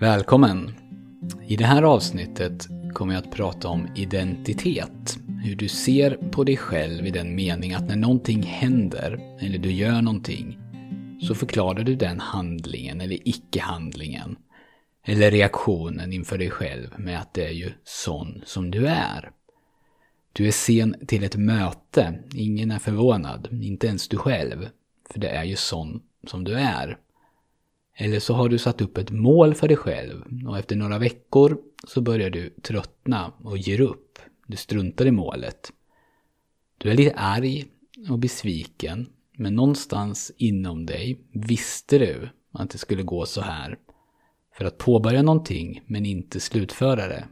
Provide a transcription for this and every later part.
Välkommen! I det här avsnittet kommer jag att prata om identitet. Hur du ser på dig själv i den mening att när någonting händer, eller du gör någonting, så förklarar du den handlingen eller icke-handlingen, eller reaktionen inför dig själv med att det är ju sån som du är. Du är sen till ett möte, ingen är förvånad, inte ens du själv, för det är ju sån som du är. Eller så har du satt upp ett mål för dig själv och efter några veckor så börjar du tröttna och ger upp. Du struntar i målet. Du är lite arg och besviken men någonstans inom dig visste du att det skulle gå så här. För att påbörja någonting men inte slutföra det,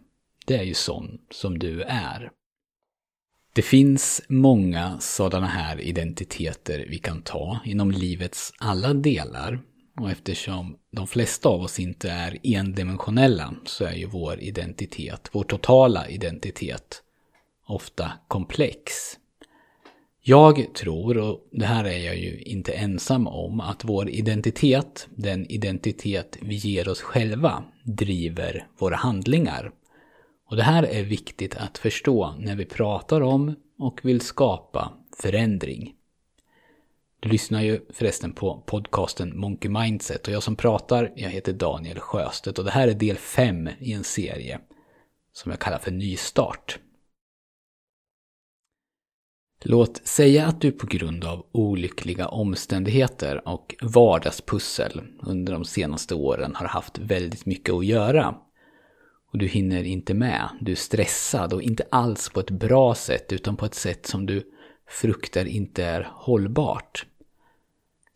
det är ju sån som du är. Det finns många sådana här identiteter vi kan ta inom livets alla delar och eftersom de flesta av oss inte är endimensionella så är ju vår identitet, vår totala identitet, ofta komplex. Jag tror, och det här är jag ju inte ensam om, att vår identitet, den identitet vi ger oss själva, driver våra handlingar. Och det här är viktigt att förstå när vi pratar om och vill skapa förändring. Du lyssnar ju förresten på podcasten Monkey Mindset och jag som pratar, jag heter Daniel Sjöstedt och det här är del 5 i en serie som jag kallar för Nystart. Låt säga att du på grund av olyckliga omständigheter och vardagspussel under de senaste åren har haft väldigt mycket att göra. Och du hinner inte med, du är stressad och inte alls på ett bra sätt utan på ett sätt som du fruktar inte är hållbart.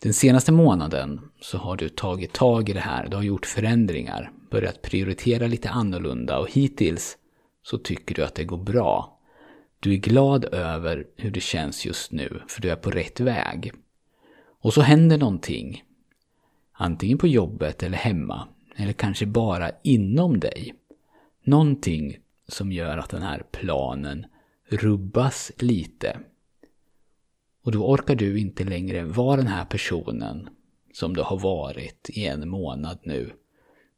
Den senaste månaden så har du tagit tag i det här, du har gjort förändringar, börjat prioritera lite annorlunda och hittills så tycker du att det går bra. Du är glad över hur det känns just nu, för du är på rätt väg. Och så händer någonting. Antingen på jobbet eller hemma, eller kanske bara inom dig. Någonting som gör att den här planen rubbas lite. Och då orkar du inte längre vara den här personen som du har varit i en månad nu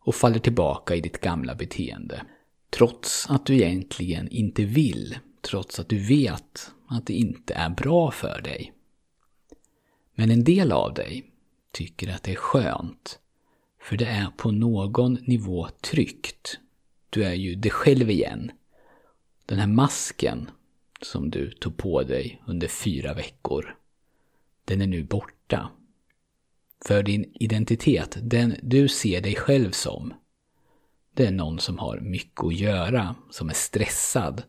och faller tillbaka i ditt gamla beteende. Trots att du egentligen inte vill, trots att du vet att det inte är bra för dig. Men en del av dig tycker att det är skönt, för det är på någon nivå tryggt. Du är ju dig själv igen. Den här masken som du tog på dig under fyra veckor, den är nu borta. För din identitet, den du ser dig själv som, det är någon som har mycket att göra, som är stressad,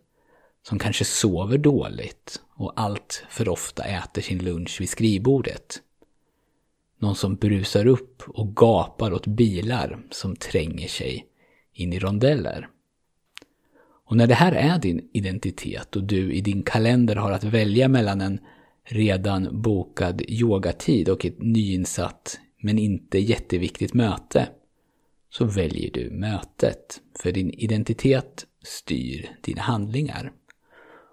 som kanske sover dåligt och allt för ofta äter sin lunch vid skrivbordet. Någon som brusar upp och gapar åt bilar som tränger sig in i rondeller. Och när det här är din identitet och du i din kalender har att välja mellan en redan bokad yogatid och ett nyinsatt men inte jätteviktigt möte så väljer du mötet. För din identitet styr dina handlingar.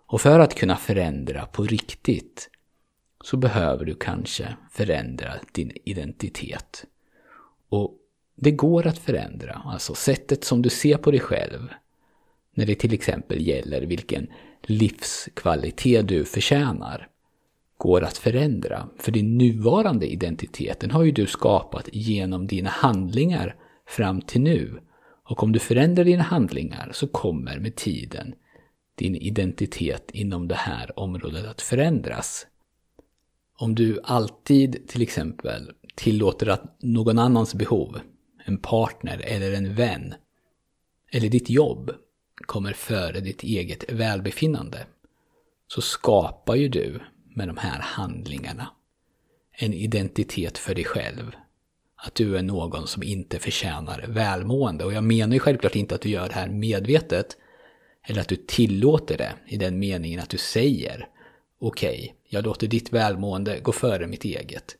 Och för att kunna förändra på riktigt så behöver du kanske förändra din identitet. Och det går att förändra, alltså sättet som du ser på dig själv, när det till exempel gäller vilken livskvalitet du förtjänar går att förändra. För din nuvarande identitet, den har ju du skapat genom dina handlingar fram till nu. Och om du förändrar dina handlingar så kommer med tiden din identitet inom det här området att förändras. Om du alltid till exempel tillåter att någon annans behov, en partner eller en vän, eller ditt jobb kommer före ditt eget välbefinnande så skapar ju du med de här handlingarna en identitet för dig själv. Att du är någon som inte förtjänar välmående. Och jag menar ju självklart inte att du gör det här medvetet. Eller att du tillåter det i den meningen att du säger okej, okay, jag låter ditt välmående gå före mitt eget.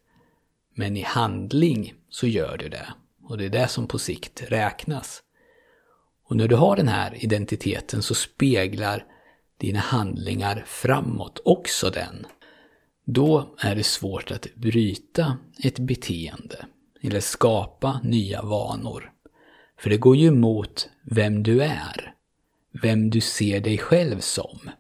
Men i handling så gör du det. Och det är det som på sikt räknas. Och när du har den här identiteten så speglar dina handlingar framåt också den. Då är det svårt att bryta ett beteende eller skapa nya vanor. För det går ju emot vem du är. Vem du ser dig själv som.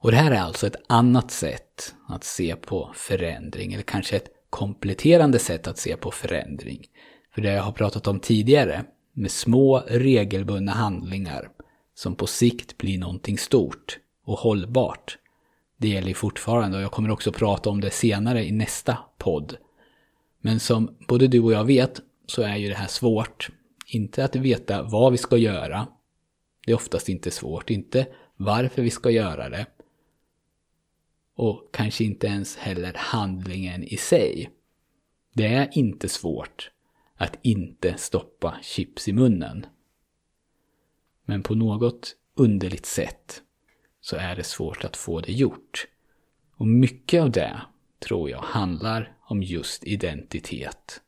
Och det här är alltså ett annat sätt att se på förändring, eller kanske ett kompletterande sätt att se på förändring. För det jag har pratat om tidigare, med små regelbundna handlingar som på sikt blir någonting stort och hållbart. Det gäller fortfarande och jag kommer också prata om det senare i nästa podd. Men som både du och jag vet så är ju det här svårt. Inte att veta vad vi ska göra. Det är oftast inte svårt. Inte varför vi ska göra det. Och kanske inte ens heller handlingen i sig. Det är inte svårt att inte stoppa chips i munnen. Men på något underligt sätt så är det svårt att få det gjort. Och mycket av det, tror jag, handlar om just identitet.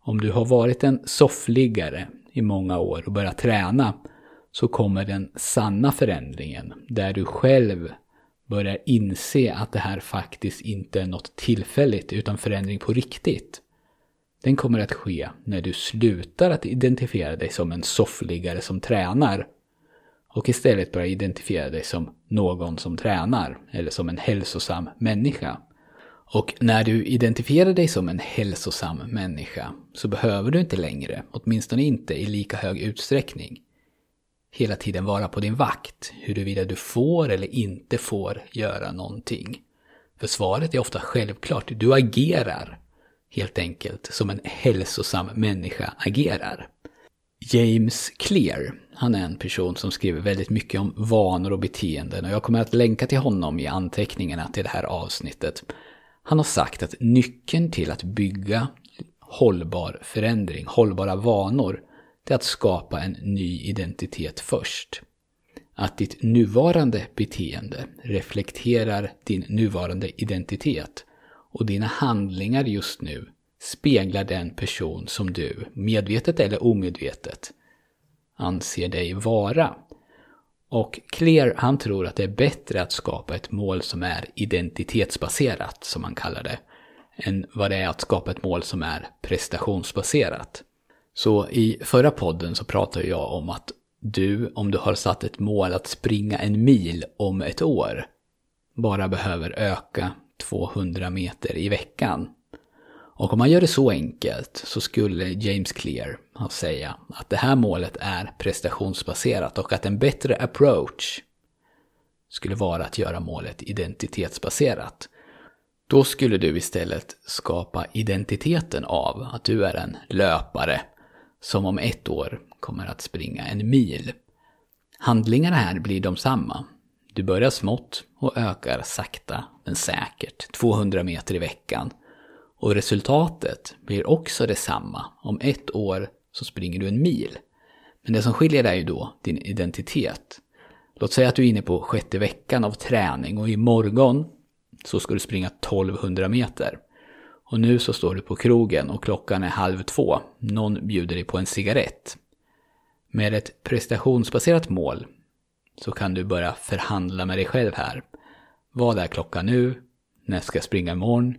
Om du har varit en soffliggare i många år och börjat träna så kommer den sanna förändringen där du själv börjar inse att det här faktiskt inte är något tillfälligt utan förändring på riktigt. Den kommer att ske när du slutar att identifiera dig som en soffliggare som tränar och istället börjar identifiera dig som någon som tränar eller som en hälsosam människa. Och när du identifierar dig som en hälsosam människa så behöver du inte längre, åtminstone inte i lika hög utsträckning, hela tiden vara på din vakt huruvida du får eller inte får göra någonting. För svaret är ofta självklart, du agerar helt enkelt som en hälsosam människa agerar. James Clear, han är en person som skriver väldigt mycket om vanor och beteenden och jag kommer att länka till honom i anteckningarna till det här avsnittet. Han har sagt att nyckeln till att bygga hållbar förändring, hållbara vanor, det är att skapa en ny identitet först. Att ditt nuvarande beteende reflekterar din nuvarande identitet och dina handlingar just nu speglar den person som du, medvetet eller omedvetet, anser dig vara. Och Clear, han tror att det är bättre att skapa ett mål som är identitetsbaserat, som han kallar det, än vad det är att skapa ett mål som är prestationsbaserat. Så i förra podden så pratade jag om att du, om du har satt ett mål att springa en mil om ett år, bara behöver öka 200 meter i veckan. Och om man gör det så enkelt så skulle James Clear säga att det här målet är prestationsbaserat och att en bättre approach skulle vara att göra målet identitetsbaserat. Då skulle du istället skapa identiteten av att du är en löpare som om ett år kommer att springa en mil. Handlingarna här blir de samma. Du börjar smått och ökar sakta men säkert 200 meter i veckan och resultatet blir också detsamma. Om ett år så springer du en mil. Men det som skiljer är ju då din identitet. Låt säga att du är inne på sjätte veckan av träning och imorgon så ska du springa 1200 meter. Och nu så står du på krogen och klockan är halv två. Någon bjuder dig på en cigarett. Med ett prestationsbaserat mål så kan du börja förhandla med dig själv här. Vad är klockan nu? När ska jag springa imorgon?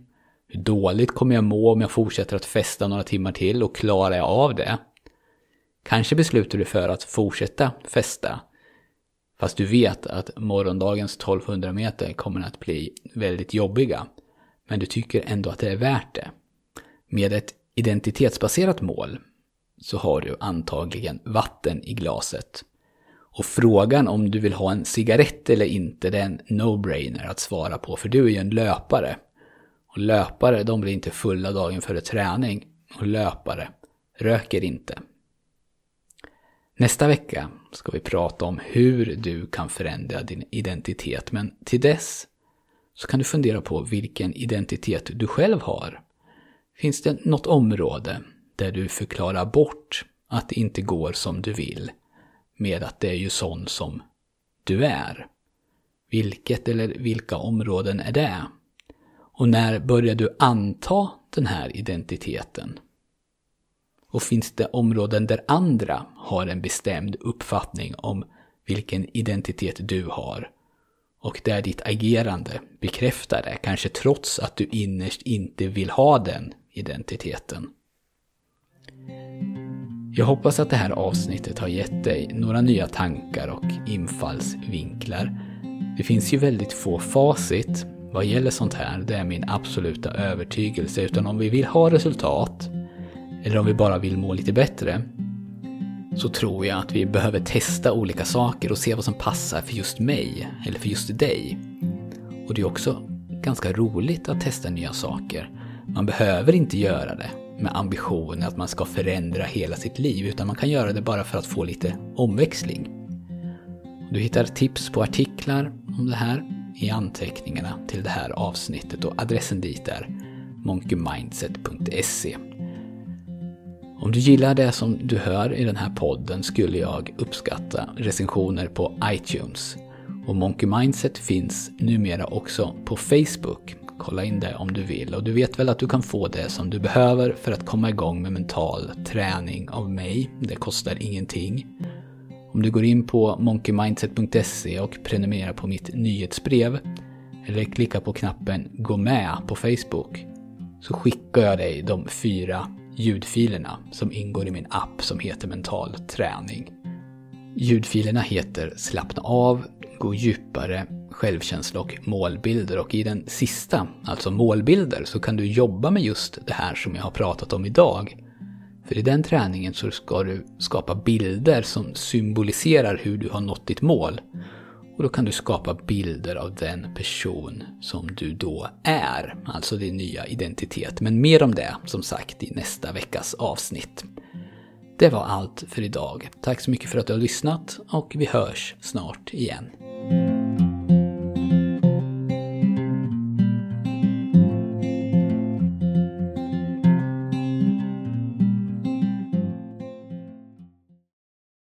Hur dåligt kommer jag må om jag fortsätter att festa några timmar till och klarar jag av det? Kanske beslutar du för att fortsätta festa. Fast du vet att morgondagens 1200 meter kommer att bli väldigt jobbiga. Men du tycker ändå att det är värt det. Med ett identitetsbaserat mål så har du antagligen vatten i glaset. Och frågan om du vill ha en cigarett eller inte, det är en no-brainer att svara på, för du är ju en löpare. Och löpare, de blir inte fulla dagen före träning. Och löpare röker inte. Nästa vecka ska vi prata om hur du kan förändra din identitet. Men till dess så kan du fundera på vilken identitet du själv har. Finns det något område där du förklarar bort att det inte går som du vill med att det är ju sån som du är? Vilket eller vilka områden är det? Och när börjar du anta den här identiteten? Och finns det områden där andra har en bestämd uppfattning om vilken identitet du har? Och där ditt agerande bekräftar det, kanske trots att du innerst inte vill ha den identiteten. Jag hoppas att det här avsnittet har gett dig några nya tankar och infallsvinklar. Det finns ju väldigt få facit vad gäller sånt här, det är min absoluta övertygelse. Utan om vi vill ha resultat, eller om vi bara vill må lite bättre, så tror jag att vi behöver testa olika saker och se vad som passar för just mig, eller för just dig. Och det är också ganska roligt att testa nya saker. Man behöver inte göra det med ambitionen att man ska förändra hela sitt liv, utan man kan göra det bara för att få lite omväxling. Du hittar tips på artiklar om det här i anteckningarna till det här avsnittet och adressen dit är monkeymindset.se. Om du gillar det som du hör i den här podden skulle jag uppskatta recensioner på iTunes. Och Monkey Mindset finns numera också på Facebook. Kolla in det om du vill och du vet väl att du kan få det som du behöver för att komma igång med mental träning av mig. Det kostar ingenting. Om du går in på monkeymindset.se och prenumererar på mitt nyhetsbrev eller klickar på knappen Gå med på Facebook så skickar jag dig de fyra ljudfilerna som ingår i min app som heter Mental träning. Ljudfilerna heter Slappna av, Gå djupare, Självkänsla och målbilder och i den sista, alltså målbilder, så kan du jobba med just det här som jag har pratat om idag för i den träningen så ska du skapa bilder som symboliserar hur du har nått ditt mål. Och då kan du skapa bilder av den person som du då är, alltså din nya identitet. Men mer om det, som sagt, i nästa veckas avsnitt. Det var allt för idag. Tack så mycket för att du har lyssnat och vi hörs snart igen.